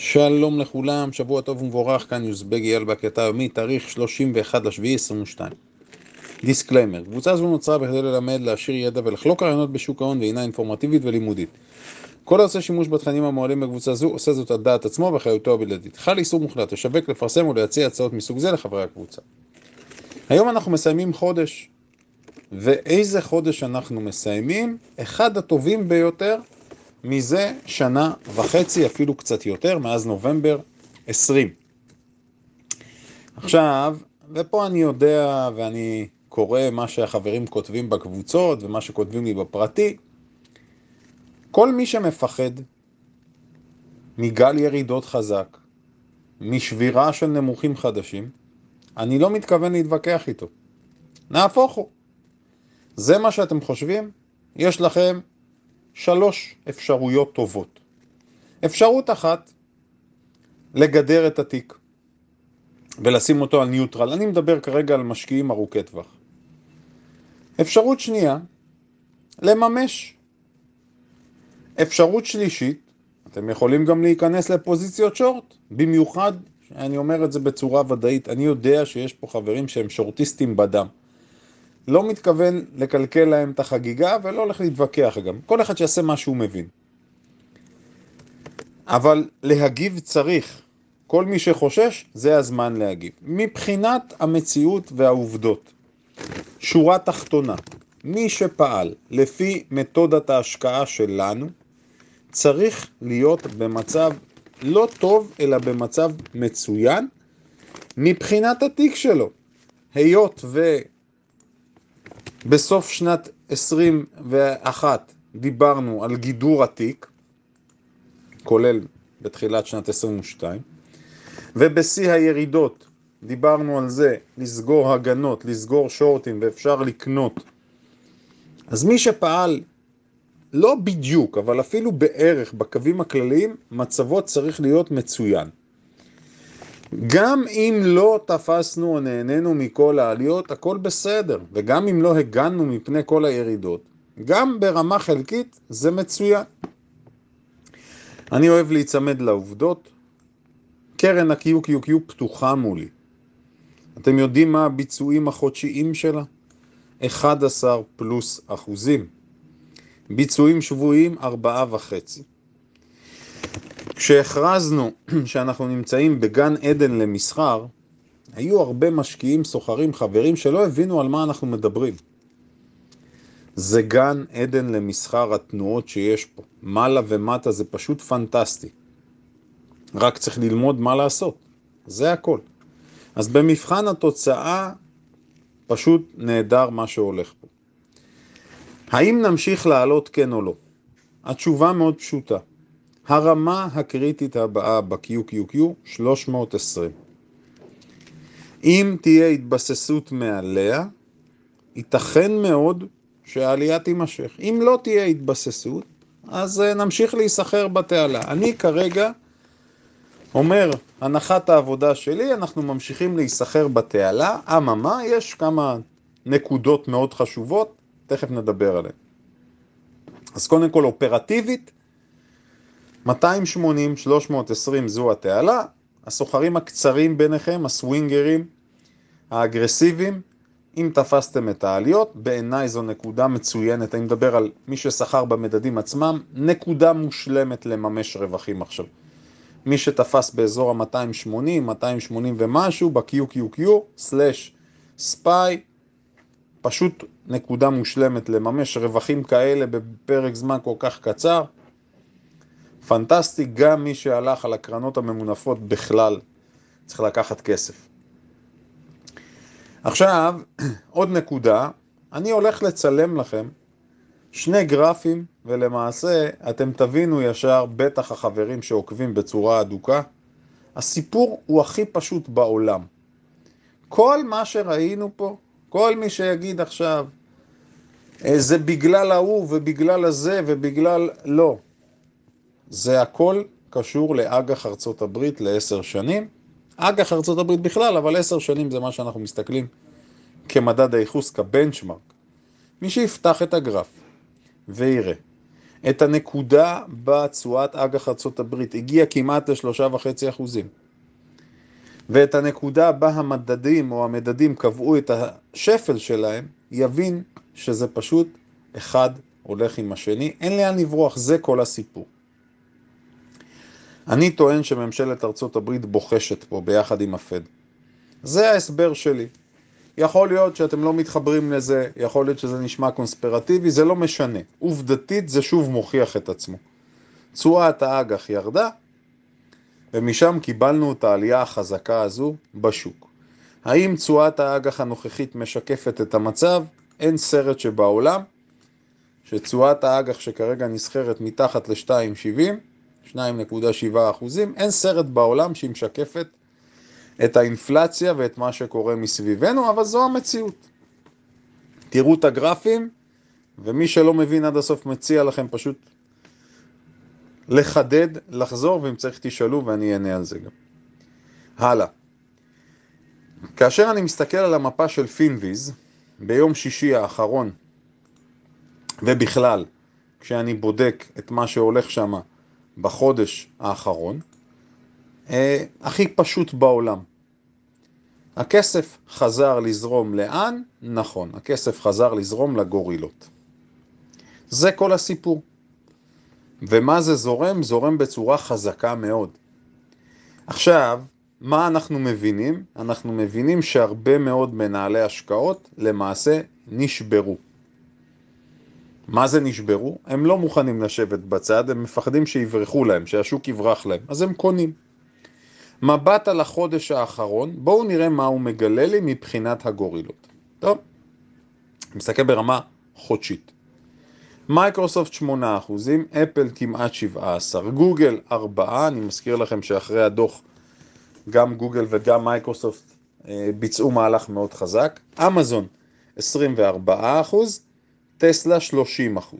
שלום לכולם, שבוע טוב ומבורך, כאן יוזבג אייל בהקלטה יומית, תאריך 31 לשביעי 22. Disclaimer, קבוצה זו נוצרה בכדי ללמד, להשאיר ידע ולחלוק רעיונות בשוק ההון והינה אינפורמטיבית ולימודית. כל העושה שימוש בתכנים המועלים בקבוצה זו עושה זאת על דעת עצמו ואחריותו הבלעדית. חל איסור מוחלט לשווק, לפרסם ולהציע הצעות מסוג זה לחברי הקבוצה. היום אנחנו מסיימים חודש, ואיזה חודש אנחנו מסיימים? אחד הטובים ביותר מזה שנה וחצי, אפילו קצת יותר, מאז נובמבר 20. עכשיו, ופה אני יודע ואני קורא מה שהחברים כותבים בקבוצות ומה שכותבים לי בפרטי, כל מי שמפחד מגל ירידות חזק, משבירה של נמוכים חדשים, אני לא מתכוון להתווכח איתו. נהפוך הוא. זה מה שאתם חושבים? יש לכם שלוש אפשרויות טובות. אפשרות אחת, לגדר את התיק ולשים אותו על ניוטרל. אני מדבר כרגע על משקיעים ארוכי טווח. אפשרות שנייה, לממש. אפשרות שלישית, אתם יכולים גם להיכנס לפוזיציות שורט, במיוחד, אני אומר את זה בצורה ודאית, אני יודע שיש פה חברים שהם שורטיסטים בדם. לא מתכוון לקלקל להם את החגיגה ולא הולך להתווכח גם. כל אחד שיעשה מה שהוא מבין. אבל להגיב צריך. כל מי שחושש, זה הזמן להגיב. מבחינת המציאות והעובדות, שורה תחתונה, מי שפעל לפי מתודת ההשקעה שלנו, צריך להיות במצב לא טוב, אלא במצב מצוין, מבחינת התיק שלו. היות ו... בסוף שנת 21 דיברנו על גידור התיק, כולל בתחילת שנת 22, ובשיא הירידות דיברנו על זה לסגור הגנות, לסגור שורטים ואפשר לקנות. אז מי שפעל לא בדיוק, אבל אפילו בערך בקווים הכלליים, מצבו צריך להיות מצוין. גם אם לא תפסנו או נהנינו מכל העליות, הכל בסדר. וגם אם לא הגנו מפני כל הירידות, גם ברמה חלקית זה מצוין. אני אוהב להיצמד לעובדות. קרן ה-QQQ פתוחה מולי. אתם יודעים מה הביצועים החודשיים שלה? 11 פלוס אחוזים. ביצועים שבועיים, 4.5. כשהכרזנו שאנחנו נמצאים בגן עדן למסחר, היו הרבה משקיעים, סוחרים, חברים שלא הבינו על מה אנחנו מדברים. זה גן עדן למסחר התנועות שיש פה. מעלה ומטה זה פשוט פנטסטי. רק צריך ללמוד מה לעשות. זה הכל. אז במבחן התוצאה, פשוט נהדר מה שהולך פה. האם נמשיך לעלות כן או לא? התשובה מאוד פשוטה. הרמה הקריטית הבאה ב-QQQ 320. אם תהיה התבססות מעליה, ייתכן מאוד שהעלייה תימשך. אם לא תהיה התבססות, אז אה, נמשיך להיסחר בתעלה. אני כרגע אומר, הנחת העבודה שלי, אנחנו ממשיכים להיסחר בתעלה, אממה, יש כמה נקודות מאוד חשובות, תכף נדבר עליהן. אז קודם כל אופרטיבית, 280, 320 זו התעלה, הסוחרים הקצרים ביניכם, הסווינגרים, האגרסיביים, אם תפסתם את העליות, בעיניי זו נקודה מצוינת, אני מדבר על מי ששכר במדדים עצמם, נקודה מושלמת לממש רווחים עכשיו. מי שתפס באזור ה-280, 280 ומשהו, ב-QQQ, סלש ספיי, פשוט נקודה מושלמת לממש רווחים כאלה בפרק זמן כל כך קצר. פנטסטי, גם מי שהלך על הקרנות הממונפות בכלל צריך לקחת כסף. עכשיו, עוד נקודה, אני הולך לצלם לכם שני גרפים, ולמעשה אתם תבינו ישר, בטח החברים שעוקבים בצורה אדוקה, הסיפור הוא הכי פשוט בעולם. כל מה שראינו פה, כל מי שיגיד עכשיו, אה, זה בגלל ההוא ובגלל הזה ובגלל... לא. זה הכל קשור לאג"ח ארצות הברית לעשר שנים. אג"ח ארצות הברית בכלל, אבל עשר שנים זה מה שאנחנו מסתכלים כמדד הייחוס, כבנצ'מרק. מי שיפתח את הגרף ויראה את הנקודה בתשואת אג"ח ארצות הברית, הגיע כמעט לשלושה וחצי אחוזים. ואת הנקודה בה המדדים או המדדים קבעו את השפל שלהם, יבין שזה פשוט אחד הולך עם השני, אין לאן לברוח, זה כל הסיפור. אני טוען שממשלת ארצות הברית בוחשת פה ביחד עם הפד. זה ההסבר שלי. יכול להיות שאתם לא מתחברים לזה, יכול להיות שזה נשמע קונספירטיבי, זה לא משנה. עובדתית זה שוב מוכיח את עצמו. תשואת האג"ח ירדה, ומשם קיבלנו את העלייה החזקה הזו בשוק. האם תשואת האג"ח הנוכחית משקפת את המצב? אין סרט שבעולם שתשואת האג"ח שכרגע נסחרת מתחת ל-2.70, 2.7 אחוזים, אין סרט בעולם שהיא משקפת את האינפלציה ואת מה שקורה מסביבנו, אבל זו המציאות. תראו את הגרפים, ומי שלא מבין עד הסוף מציע לכם פשוט לחדד, לחזור, ואם צריך תשאלו ואני אענה על זה גם. הלאה. כאשר אני מסתכל על המפה של פינוויז, ביום שישי האחרון, ובכלל, כשאני בודק את מה שהולך שם בחודש האחרון, אה, הכי פשוט בעולם. הכסף חזר לזרום לאן? נכון, הכסף חזר לזרום לגורילות. זה כל הסיפור. ומה זה זורם? זורם בצורה חזקה מאוד. עכשיו, מה אנחנו מבינים? אנחנו מבינים שהרבה מאוד מנהלי השקעות למעשה נשברו. מה זה נשברו? הם לא מוכנים לשבת בצד, הם מפחדים שיברחו להם, שהשוק יברח להם, אז הם קונים. מבט על החודש האחרון, בואו נראה מה הוא מגלה לי מבחינת הגורילות. טוב, מסתכל ברמה חודשית. מייקרוסופט 8%, אפל כמעט 17%, גוגל 4%, אני מזכיר לכם שאחרי הדוח גם גוגל וגם מייקרוסופט אה, ביצעו מהלך מאוד חזק, אמזון 24%, טסלה 30%.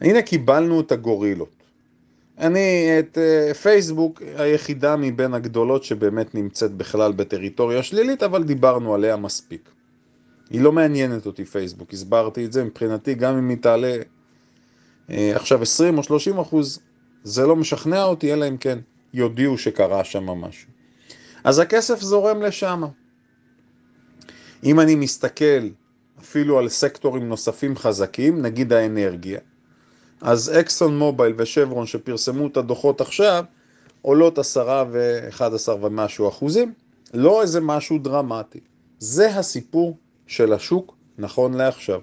הנה קיבלנו את הגורילות. אני את uh, פייסבוק היחידה מבין הגדולות שבאמת נמצאת בכלל בטריטוריה שלילית, אבל דיברנו עליה מספיק. היא לא מעניינת אותי פייסבוק, הסברתי את זה, מבחינתי גם אם היא תעלה uh, עכשיו 20 או 30 אחוז, זה לא משכנע אותי, אלא אם כן יודיעו שקרה שם משהו. אז הכסף זורם לשם. אם אני מסתכל אפילו על סקטורים נוספים חזקים, נגיד האנרגיה, אז אקסון מובייל ושברון שפרסמו את הדוחות עכשיו, עולות עשרה ואחד עשר ומשהו אחוזים, לא איזה משהו דרמטי. זה הסיפור של השוק נכון לעכשיו.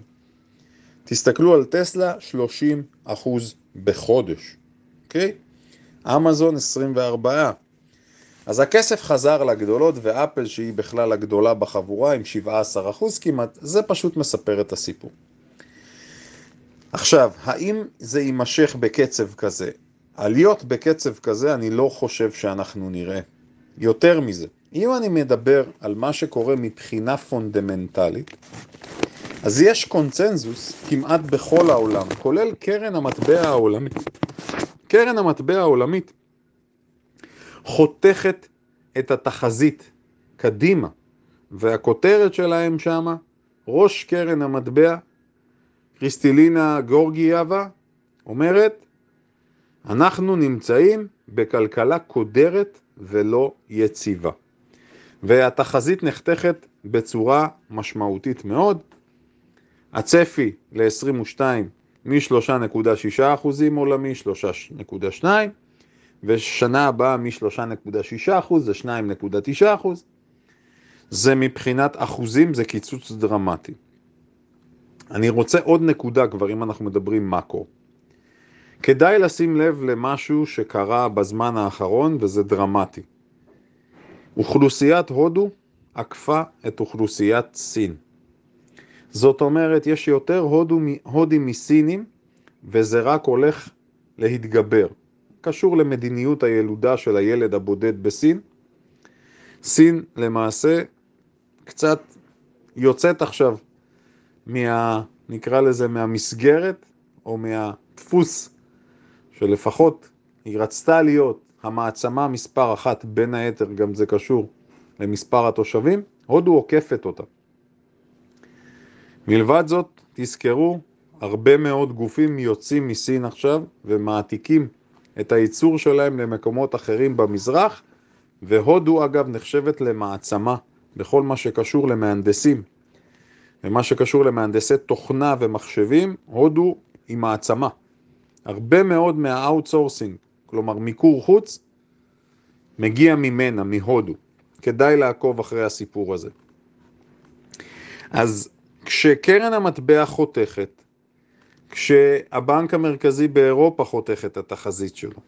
תסתכלו על טסלה, 30 אחוז בחודש, אוקיי? אמזון 24. אז הכסף חזר לגדולות, ואפל שהיא בכלל הגדולה בחבורה עם 17 אחוז כמעט, זה פשוט מספר את הסיפור. עכשיו, האם זה יימשך בקצב כזה? עליות בקצב כזה אני לא חושב שאנחנו נראה. יותר מזה, אם אני מדבר על מה שקורה מבחינה פונדמנטלית, אז יש קונצנזוס כמעט בכל העולם, כולל קרן המטבע העולמית. קרן המטבע העולמית חותכת את התחזית קדימה, והכותרת שלהם שמה, ראש קרן המטבע קריסטילינה גורגייבה אומרת, אנחנו נמצאים בכלכלה קודרת ולא יציבה. והתחזית נחתכת בצורה משמעותית מאוד. הצפי ל-22 מ-3.6% עולמי, 3.2, ושנה הבאה מ-3.6% זה 2.9%. זה מבחינת אחוזים, זה קיצוץ דרמטי. אני רוצה עוד נקודה כבר, אם אנחנו מדברים מאקרו. כדאי לשים לב למשהו שקרה בזמן האחרון, וזה דרמטי. אוכלוסיית הודו עקפה את אוכלוסיית סין. זאת אומרת, יש יותר הודו, הודים מסינים, וזה רק הולך להתגבר. קשור למדיניות הילודה של הילד הבודד בסין. סין למעשה קצת יוצאת עכשיו מה... נקרא לזה מהמסגרת או מהדפוס שלפחות היא רצתה להיות המעצמה מספר אחת, בין היתר גם זה קשור למספר התושבים, הודו עוקפת אותה. מלבד זאת, תזכרו, הרבה מאוד גופים יוצאים מסין עכשיו ומעתיקים את הייצור שלהם למקומות אחרים במזרח, והודו אגב נחשבת למעצמה בכל מה שקשור למהנדסים. ומה שקשור למהנדסי תוכנה ומחשבים, הודו היא מעצמה. הרבה מאוד מה outsourcing, כלומר מיקור חוץ, מגיע ממנה, מהודו. כדאי לעקוב אחרי הסיפור הזה. אז כשקרן המטבע חותכת, כשהבנק המרכזי באירופה חותך את התחזית שלו,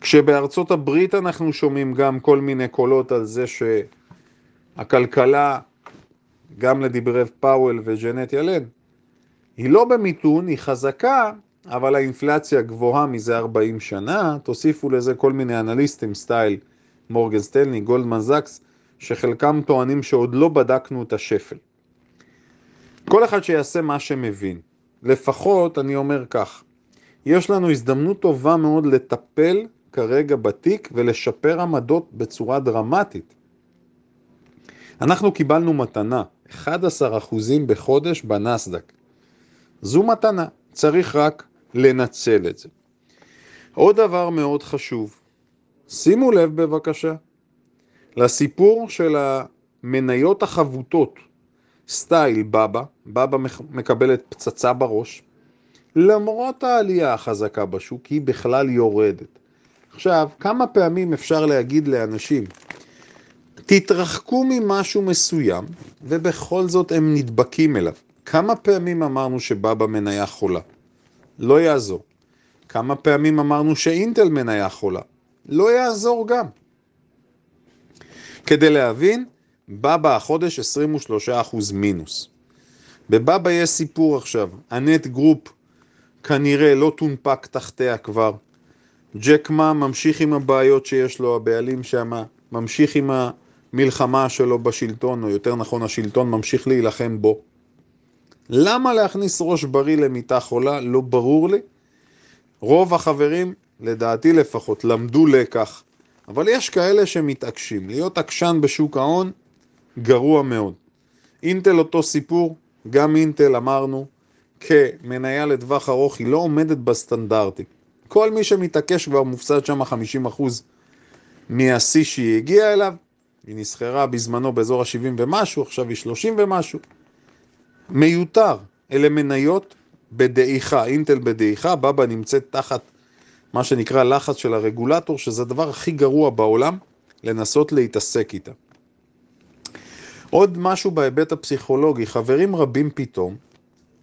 כשבארצות הברית אנחנו שומעים גם כל מיני קולות על זה שהכלכלה, גם לדברי פאוול וג'נט ילן, היא לא במיתון, היא חזקה, אבל האינפלציה גבוהה מזה 40 שנה, תוסיפו לזה כל מיני אנליסטים סטייל מורגן סטנלי, גולדמן זקס, שחלקם טוענים שעוד לא בדקנו את השפל. כל אחד שיעשה מה שמבין. לפחות, אני אומר כך, יש לנו הזדמנות טובה מאוד לטפל כרגע בתיק ולשפר עמדות בצורה דרמטית. אנחנו קיבלנו מתנה, 11% בחודש בנסדק. זו מתנה, צריך רק לנצל את זה. עוד דבר מאוד חשוב, שימו לב בבקשה לסיפור של המניות החבוטות, סטייל בבא, בבא מקבלת פצצה בראש, למרות העלייה החזקה בשוק היא בכלל יורדת. עכשיו, כמה פעמים אפשר להגיד לאנשים, תתרחקו ממשהו מסוים, ובכל זאת הם נדבקים אליו. כמה פעמים אמרנו שבבא מניה חולה? לא יעזור. כמה פעמים אמרנו שאינטל מניה חולה? לא יעזור גם. כדי להבין, בבא החודש 23% מינוס. בבבא יש סיפור עכשיו, ה Ant Group כנראה לא תונפק תחתיה כבר. ג'ק מה ממשיך עם הבעיות שיש לו, הבעלים שם, ממשיך עם המלחמה שלו בשלטון, או יותר נכון השלטון ממשיך להילחם בו. למה להכניס ראש בריא למיטה חולה? לא ברור לי. רוב החברים, לדעתי לפחות, למדו לקח. אבל יש כאלה שמתעקשים. להיות עקשן בשוק ההון, גרוע מאוד. אינטל אותו סיפור, גם אינטל אמרנו, כמניה לטווח ארוך היא לא עומדת בסטנדרטים. כל מי שמתעקש כבר מופסד שם 50% מהשיא שהיא הגיעה אליו, היא נסחרה בזמנו באזור ה-70 ומשהו, עכשיו היא 30 ומשהו. מיותר, אלה מניות בדעיכה, אינטל בדעיכה, בבא נמצאת תחת מה שנקרא לחץ של הרגולטור, שזה הדבר הכי גרוע בעולם, לנסות להתעסק איתה. עוד משהו בהיבט הפסיכולוגי, חברים רבים פתאום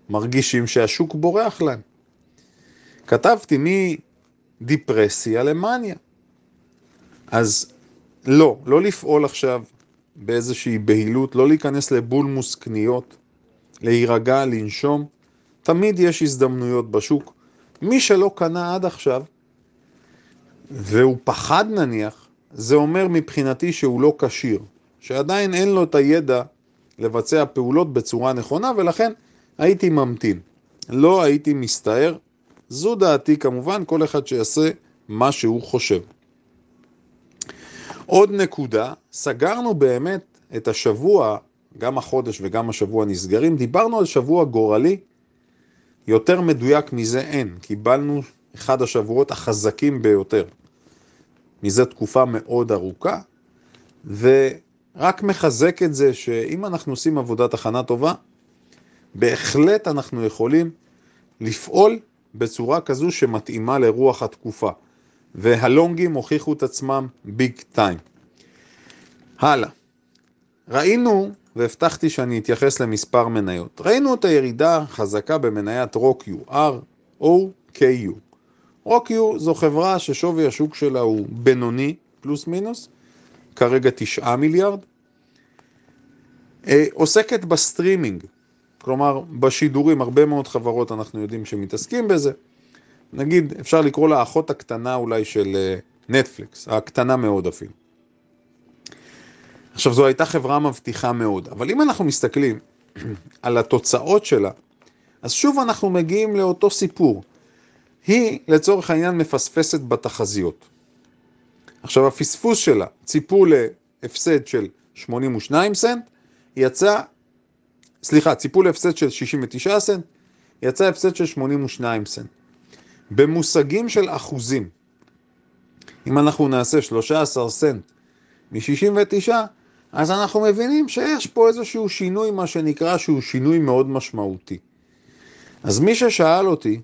מרגישים שהשוק בורח להם. כתבתי מדיפרסיה למאניה. אז לא, לא לפעול עכשיו באיזושהי בהילות, לא להיכנס לבולמוס קניות, להירגע, לנשום. תמיד יש הזדמנויות בשוק. מי שלא קנה עד עכשיו, והוא פחד נניח, זה אומר מבחינתי שהוא לא כשיר, שעדיין אין לו את הידע לבצע פעולות בצורה נכונה, ולכן הייתי ממתין. לא הייתי מסתער. זו דעתי כמובן, כל אחד שיעשה מה שהוא חושב. עוד נקודה, סגרנו באמת את השבוע, גם החודש וגם השבוע נסגרים, דיברנו על שבוע גורלי, יותר מדויק מזה אין, קיבלנו אחד השבועות החזקים ביותר. מזה תקופה מאוד ארוכה, ורק מחזק את זה שאם אנחנו עושים עבודת הכנה טובה, בהחלט אנחנו יכולים לפעול בצורה כזו שמתאימה לרוח התקופה. והלונגים הוכיחו את עצמם big time. הלאה. ראינו, והבטחתי שאני אתייחס למספר מניות, ראינו את הירידה החזקה במניית רוקיו, R-O-K-U. רוקיו זו חברה ששווי השוק שלה הוא בינוני, פלוס מינוס, כרגע 9 מיליארד. אה, עוסקת בסטרימינג, כלומר בשידורים, הרבה מאוד חברות אנחנו יודעים שמתעסקים בזה. נגיד, אפשר לקרוא לה האחות הקטנה אולי של נטפליקס, אה, הקטנה מאוד אפילו. עכשיו, זו הייתה חברה מבטיחה מאוד, אבל אם אנחנו מסתכלים על התוצאות שלה, אז שוב אנחנו מגיעים לאותו סיפור. היא, לצורך העניין, מפספסת בתחזיות. עכשיו, הפספוס שלה, ציפו להפסד של 82 סנט, יצא סליחה, ציפו להפסד של 69 סנט, יצא הפסד של 82 סנט. במושגים של אחוזים, אם אנחנו נעשה 13 סנט מ-69, אז אנחנו מבינים שיש פה איזשהו שינוי, מה שנקרא, שהוא שינוי מאוד משמעותי. אז מי ששאל אותי,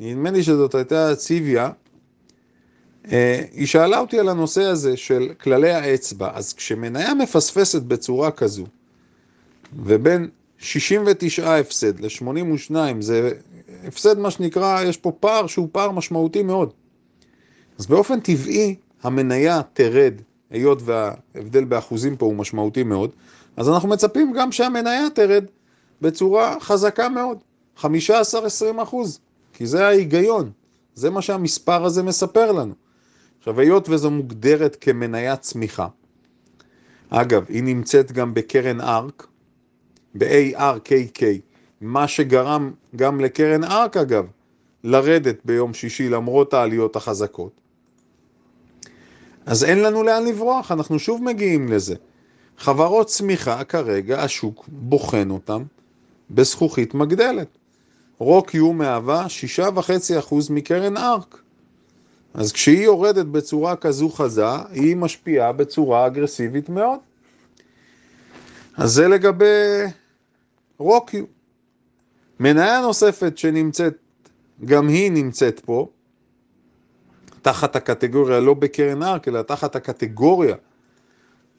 נדמה לי שזאת הייתה ציוויה, היא שאלה אותי על הנושא הזה של כללי האצבע. אז כשמניה מפספסת בצורה כזו, ובין 69 הפסד ל-82 זה הפסד מה שנקרא, יש פה פער שהוא פער משמעותי מאוד. אז באופן טבעי המניה תרד, היות וההבדל באחוזים פה הוא משמעותי מאוד, אז אנחנו מצפים גם שהמניה תרד בצורה חזקה מאוד, 15-20 אחוז, כי זה ההיגיון, זה מה שהמספר הזה מספר לנו. עכשיו, היות וזו מוגדרת כמניית צמיחה, אגב, היא נמצאת גם בקרן ארק, ב-ARKK, מה שגרם גם לקרן ארק אגב, לרדת ביום שישי למרות העליות החזקות. אז אין לנו לאן לברוח, אנחנו שוב מגיעים לזה. חברות צמיחה כרגע, השוק בוחן אותם בזכוכית מגדלת. רוקיו מהווה 6.5% מקרן ארק. אז כשהיא יורדת בצורה כזו חזה, היא משפיעה בצורה אגרסיבית מאוד. אז זה לגבי רוקיו. מניה נוספת שנמצאת, גם היא נמצאת פה, תחת הקטגוריה, לא בקרן ארק, אלא תחת הקטגוריה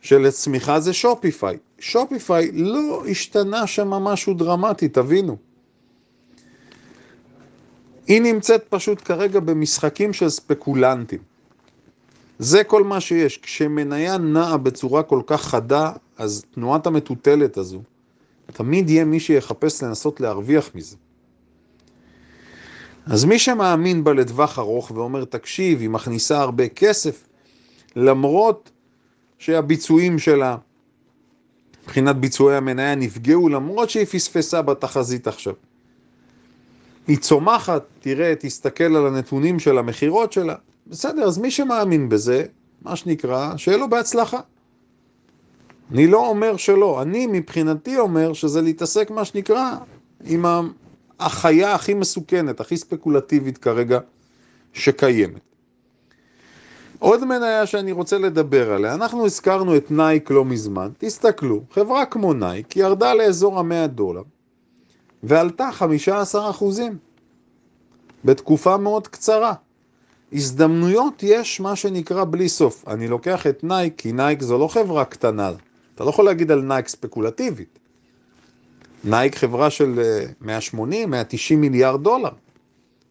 של הצמיחה זה שופיפיי. שופיפיי לא השתנה שם משהו דרמטי, תבינו. היא נמצאת פשוט כרגע במשחקים של ספקולנטים. זה כל מה שיש. כשמניה נעה בצורה כל כך חדה, אז תנועת המטוטלת הזו, תמיד יהיה מי שיחפש לנסות להרוויח מזה. אז מי שמאמין בה לטווח ארוך ואומר, תקשיב, היא מכניסה הרבה כסף, למרות שהביצועים שלה, מבחינת ביצועי המניה, נפגעו, למרות שהיא פספסה בתחזית עכשיו. היא צומחת, תראה, תסתכל על הנתונים של המכירות שלה, בסדר, אז מי שמאמין בזה, מה שנקרא, שיהיה לו בהצלחה. אני לא אומר שלא, אני מבחינתי אומר שזה להתעסק, מה שנקרא, עם החיה הכי מסוכנת, הכי ספקולטיבית כרגע שקיימת. עוד מניה שאני רוצה לדבר עליה, אנחנו הזכרנו את נייק לא מזמן, תסתכלו, חברה כמו נייק ירדה לאזור המאה דולר ועלתה 15 אחוזים בתקופה מאוד קצרה. הזדמנויות יש מה שנקרא בלי סוף. אני לוקח את נייק, כי נייק זו לא חברה קטנה. אתה לא יכול להגיד על נייק ספקולטיבית. נייק חברה של 180, אה, 190 מיליארד דולר,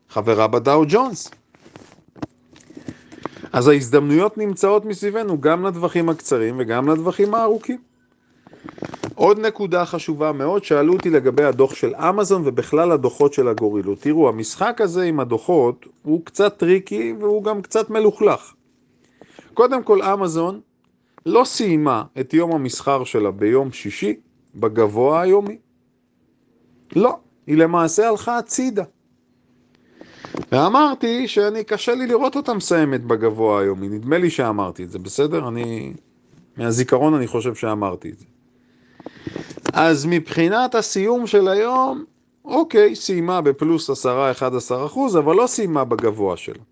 חברה בדאו ג'ונס. אז ההזדמנויות נמצאות מסביבנו גם לטווחים הקצרים וגם לטווחים הארוכים. עוד נקודה חשובה מאוד, שאלו אותי לגבי הדוח של אמזון ובכלל הדוחות של הגורילות. תראו, המשחק הזה עם הדוחות הוא קצת tricky והוא גם קצת מלוכלך. קודם כל, אמזון לא סיימה את יום המסחר שלה ביום שישי בגבוה היומי. לא, היא למעשה הלכה הצידה. ואמרתי שאני, קשה לי לראות אותה מסיימת בגבוה היומי, נדמה לי שאמרתי את זה, בסדר? אני, מהזיכרון אני חושב שאמרתי את זה. אז מבחינת הסיום של היום, אוקיי, סיימה בפלוס 10-11 אחוז, אבל לא סיימה בגבוה שלה.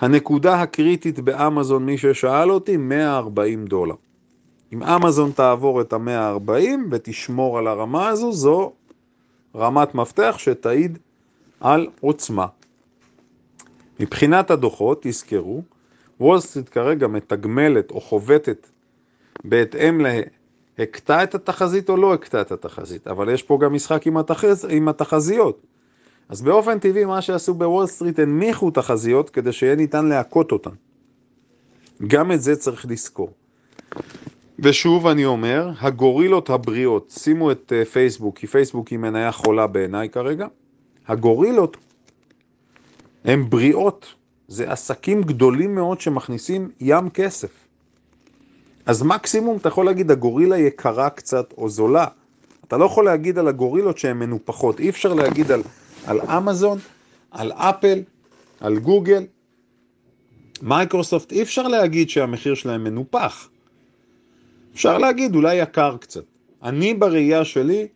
הנקודה הקריטית באמזון, מי ששאל אותי, 140 דולר. אם אמזון תעבור את ה-140 ותשמור על הרמה הזו, זו רמת מפתח שתעיד על עוצמה. מבחינת הדוחות, תזכרו, וול סטריט כרגע מתגמלת או חובטת בהתאם להכית את התחזית או לא הכית את התחזית, אבל יש פה גם משחק עם, התחז... עם התחזיות. אז באופן טבעי מה שעשו בוול סטריט הנמיכו תחזיות כדי שיהיה ניתן להכות אותן. גם את זה צריך לזכור. ושוב אני אומר, הגורילות הבריאות, שימו את אה, פייסבוק, כי פייסבוק היא מניה חולה בעיניי כרגע, הגורילות הן בריאות, זה עסקים גדולים מאוד שמכניסים ים כסף. אז מקסימום אתה יכול להגיד הגורילה יקרה קצת או זולה. אתה לא יכול להגיד על הגורילות שהן מנופחות, אי אפשר להגיד על, על אמזון, על אפל, על גוגל, מייקרוסופט, אי אפשר להגיד שהמחיר שלהם מנופח. אפשר להגיד אולי יקר קצת. אני בראייה שלי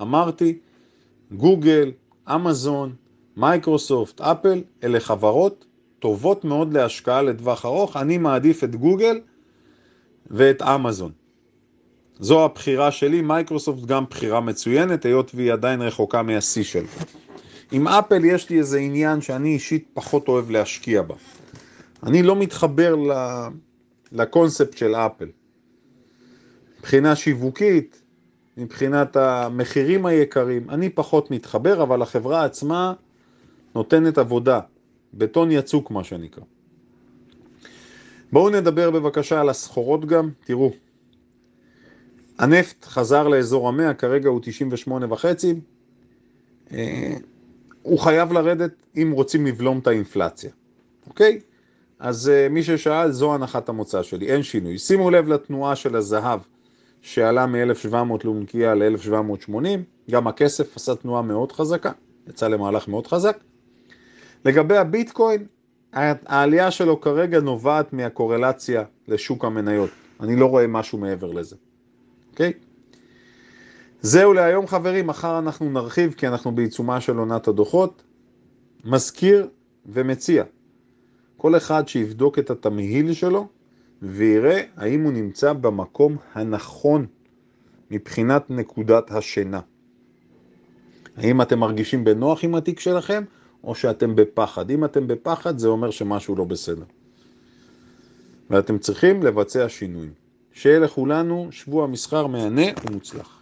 אמרתי, גוגל, אמזון, מייקרוסופט, אפל, אלה חברות טובות מאוד להשקעה לטווח ארוך. אני מעדיף את גוגל ואת אמזון. זו הבחירה שלי, מייקרוסופט גם בחירה מצוינת, היות והיא עדיין רחוקה מהשיא שלה. עם אפל יש לי איזה עניין שאני אישית פחות אוהב להשקיע בה. אני לא מתחבר לקונספט של אפל. מבחינה שיווקית, מבחינת המחירים היקרים, אני פחות מתחבר, אבל החברה עצמה נותנת עבודה, בטון יצוק מה שנקרא. בואו נדבר בבקשה על הסחורות גם, תראו, הנפט חזר לאזור המאה, כרגע הוא 98 וחצי, אה, הוא חייב לרדת אם רוצים לבלום את האינפלציה, אוקיי? אז uh, מי ששאל, זו הנחת המוצא שלי, אין שינוי. שימו לב לתנועה של הזהב שעלה מ-1700 לאונקיה ל-1780, גם הכסף עשה תנועה מאוד חזקה, יצא למהלך מאוד חזק. לגבי הביטקוין, העלייה שלו כרגע נובעת מהקורלציה לשוק המניות. אני לא רואה משהו מעבר לזה, אוקיי? זהו להיום חברים, מחר אנחנו נרחיב כי אנחנו בעיצומה של עונת הדוחות. מזכיר ומציע, כל אחד שיבדוק את התמהיל שלו ויראה האם הוא נמצא במקום הנכון מבחינת נקודת השינה. האם אתם מרגישים בנוח עם התיק שלכם או שאתם בפחד. אם אתם בפחד זה אומר שמשהו לא בסדר. ואתם צריכים לבצע שינויים. שיהיה לכולנו שבוע מסחר מהנה ומוצלח.